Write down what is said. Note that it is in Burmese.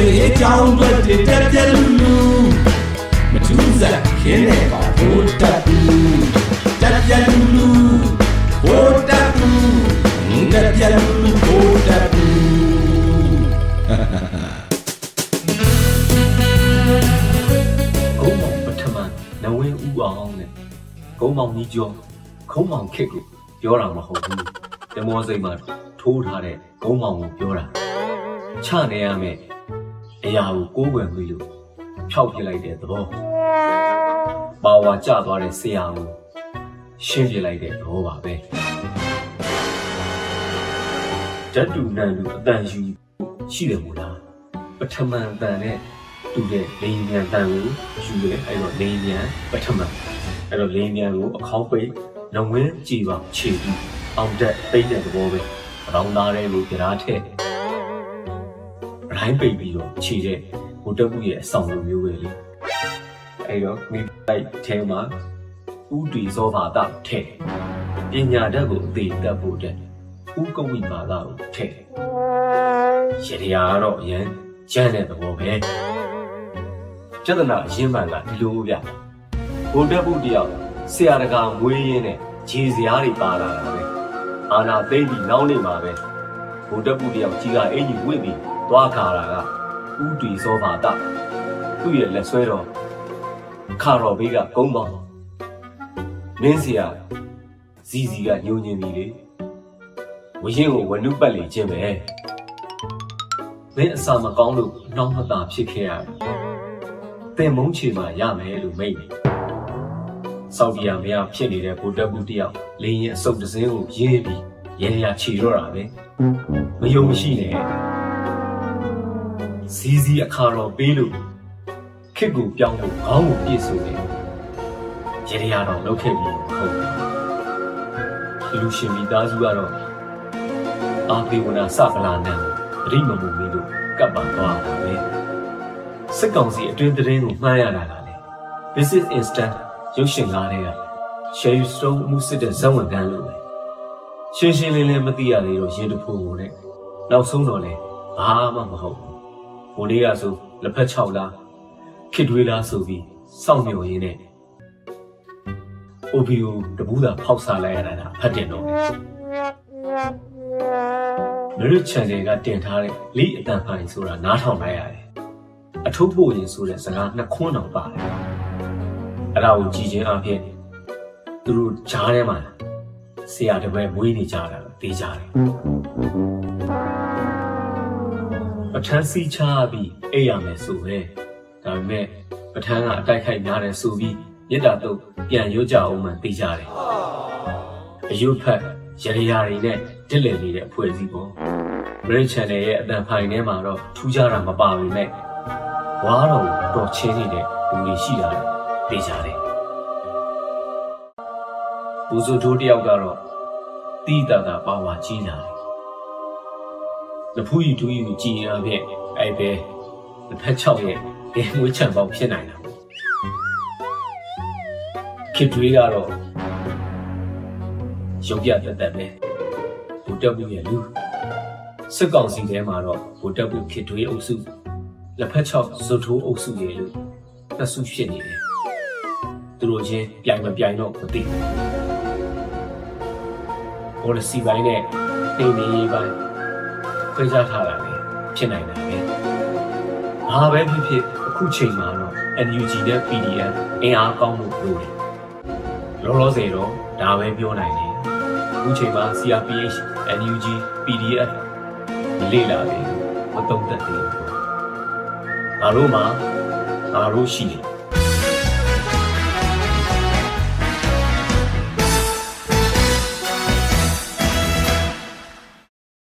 တွေအကြောင်းတွေတက်ပြက်လူလူမထူးစားခင်းနေပါဘိုးတက်ဘူးတက်ပြက်လူလူဘိုးတက်ဘူးတက်ပြက်လူလူဘိုးတက်ဘူးဂုံမောင်ပထမနဝင်းဦးအောင်နဲ့ဂုံမောင်ကြီးကျော်ခုံးမောင်ခက်ကိုပြောတာမဟုတ်ဘူးတမောစိတ်မှာထိုးထားတဲ့ဂုံမောင်ကိုပြောတာချနေရမယ် အရာကိုကိုးကွယ်ပြီးလို့ဖြောက်ပြလိုက်တဲ့သဘောပါဝါကျသွားတဲ့ဆရာကိုရှင်းပြလိုက်တဲ့သဘောပါပဲဓာတူနန်လူအတန်ယူရှိတယ်မို့လားပထမန်တန်နဲ့တူတဲ့လိန်မြန်တန်ကိုယူတယ်အဲ့တော့လိန်မြန်ပထမန်အဲ့တော့လိန်မြန်ကိုအခေါင်းပိတ်လုံဝင်းကြည်ပါခြေပြီးအောင်တက်ပိတ်တဲ့သဘောပဲရောင်းသားတဲ့ကိုကြရားထည့် ရိုင်းပိတ်ပြီးတော့ခြေတဲ့ဟိုတက်မှုရဲ့အဆောင်လိုမျိုးပဲလေအဲ့တော့မိလိုက်ထဲမှာဥတီဇောဘာတာထဲပညာတတ်ကိုအသေးတက်ဖို့တဲ့ဥကဝိမာလာကိုထဲရေရကတော့အရင်ကျန်းတဲ့သဘောပဲပြဿနာအရင်မှန်ကဒီလိုဗျဘုဒ္ဓဘုတယောက်ဆရာတကာမွေးရင်းနဲ့ခြေစရာတွေပါလာတာပဲအာနာသိမ့်ပြီးနောက်နေမှာပဲဘုဒ္ဓဘုတယောက်ကြီးကအင်ကြီးဝင့်ပြီး သွားခါတာကဥတီဇောဘာတာသူ့ရဲ့လက်ဆွဲတော်ခါတော်ဘေးကကုန်းပေါင်းမင်းစီယာဇီဇီကညှို့ညင်ပြီလေဝရင်ကိုဝနုပတ်လေခြင်းပဲမင်းအစာမကောင်းလို့နှောင်းမသာဖြစ်ခဲ့ရတယ်တင်မုန်းချေမှာရမယ်လို့မိတ်တယ်ဆောက်ဒီယာမယာဖြစ်နေတဲ့ဗိုလ်တပ်ဘူးတယောက်လင်းရင်အစုပ်တစင်းကိုရေးပြီးရဲရချီတော့တာပဲမယုံမရှိနဲ့ ဇီးဇီးအခါတော်ပေးလို့ခစ်ကိုပြောင်းဖို့ခေါင်းကိုပြည့်စုံတယ်ရေရတော်လောက်ခဲ့ပြီးဟုတ်လူရှင်မိသားစုကတော့အာဖေဝနာစပလာနံအရိမမူမီလို့ကပ်ပါသွားတာပဲစစ်ကောင်စီအတွင်းသတင်းကိုမှားရတာကလေ Business Instant ရုပ်ရှင်ကားတွေက Sherry Stone မှုစစ်တဲ့ဇက်ဝင်တန်းလို့ပဲရှင်းရှင်းလင်းလင်းမသိရသေးတော့ရင်တဖို့ကိုနဲ့နောက်ဆုံးတော့လေဘာမှမဟုတ်ဘူး ဟိုနေ့ကဆိုလက်ဖက်6လားခစ်တွေးလားဆိုပြီးစောင့်မျှော်ရင်းနဲ့ OPO တပူးသာဖောက်စားလိုက်ရတာဖတ်တင်တော့တယ်မရစ် channel ကတင်ထားတဲ့လိအတန်ဖိုင်ဆိုတာနားထောင်လိုက်ရတယ်အထုပ်ပို့ရင်ဆိုတဲ့စကားနှစ်ခွန်းတောင်ပါတယ်အဲ့ဒါကိုကြည်ချင်းအဖြစ်သူတို့ဂျားထဲမှာဆရာတပည့်မွေးနေကြတာသိကြတယ် ပထန်းစီချပြီးအိပ်ရမယ်ဆိုပဲဒါပေမဲ့ပထန်းကအတိုက်ခိုက်များတယ်ဆိုပြီးမြစ်တာတော့ပြန်ရွတ်ကြအောင်မှသိကြတယ်အယုတ်ဖက်ရရရာတွေနဲ့တစ်လည်နေတဲ့အဖွဲ့အစည်းပေါ့မရစ်ချန်နယ်ရဲ့အတန်ဖိုင်ထဲမှာတော့ထူးခြားတာမပါပေမဲ့ဝါတော်တော်ချင်းနေတဲ့လူတွေရှိတာသိကြတယ်ဘူဇိုတိုးတယောက်ကတော့တီးတာတာပါဝါကြီးလာတယ်။ လဖူးရီတူးရီကိုကြည်ရင်အဖြစ်အဲ့ပဲတစ်ဖက်၆ရဲ့ဒဲမွေးချံပေါက်ဖြစ်နိုင်တာပေါ့။ခစ်တွေးကတော့ရုပ်ပြတက်တက်ပဲ။ဘူတက်ဘူးရဲ့လူစစ်ကောင်စီထဲမှာတော့ဘူတက်ဘူးခစ်တွေးအုပ်စုလက်ဖက်၆ဇွတ်ထိုးအုပ်စုရဲ့လို့သက်စုဖြစ်နေတယ်။သူတို့ချင်းပြိုင်မပြိုင်တော့မသိဘူး။ policy ဘိုင်းနဲ့နေနေရေးပိုင်း ခွဲခြားထားတာလေဖြစ်နိုင်တာပဲ။ဘာပဲဖြစ်ဖြစ်အခုချိန်မှာတော့ NUG နဲ့ PDF အင်အားကောင်းမှုလို့တယ်။လောလောဆယ်တော့ဒါပဲပြောနိုင်တယ်။အခုချိန်မှာ CRPH NUG PDF မလေ့လာသေးဘူးမတုံ့တက်သေးဘူး။ငါတို့မှာငါတို့ရှိတယ်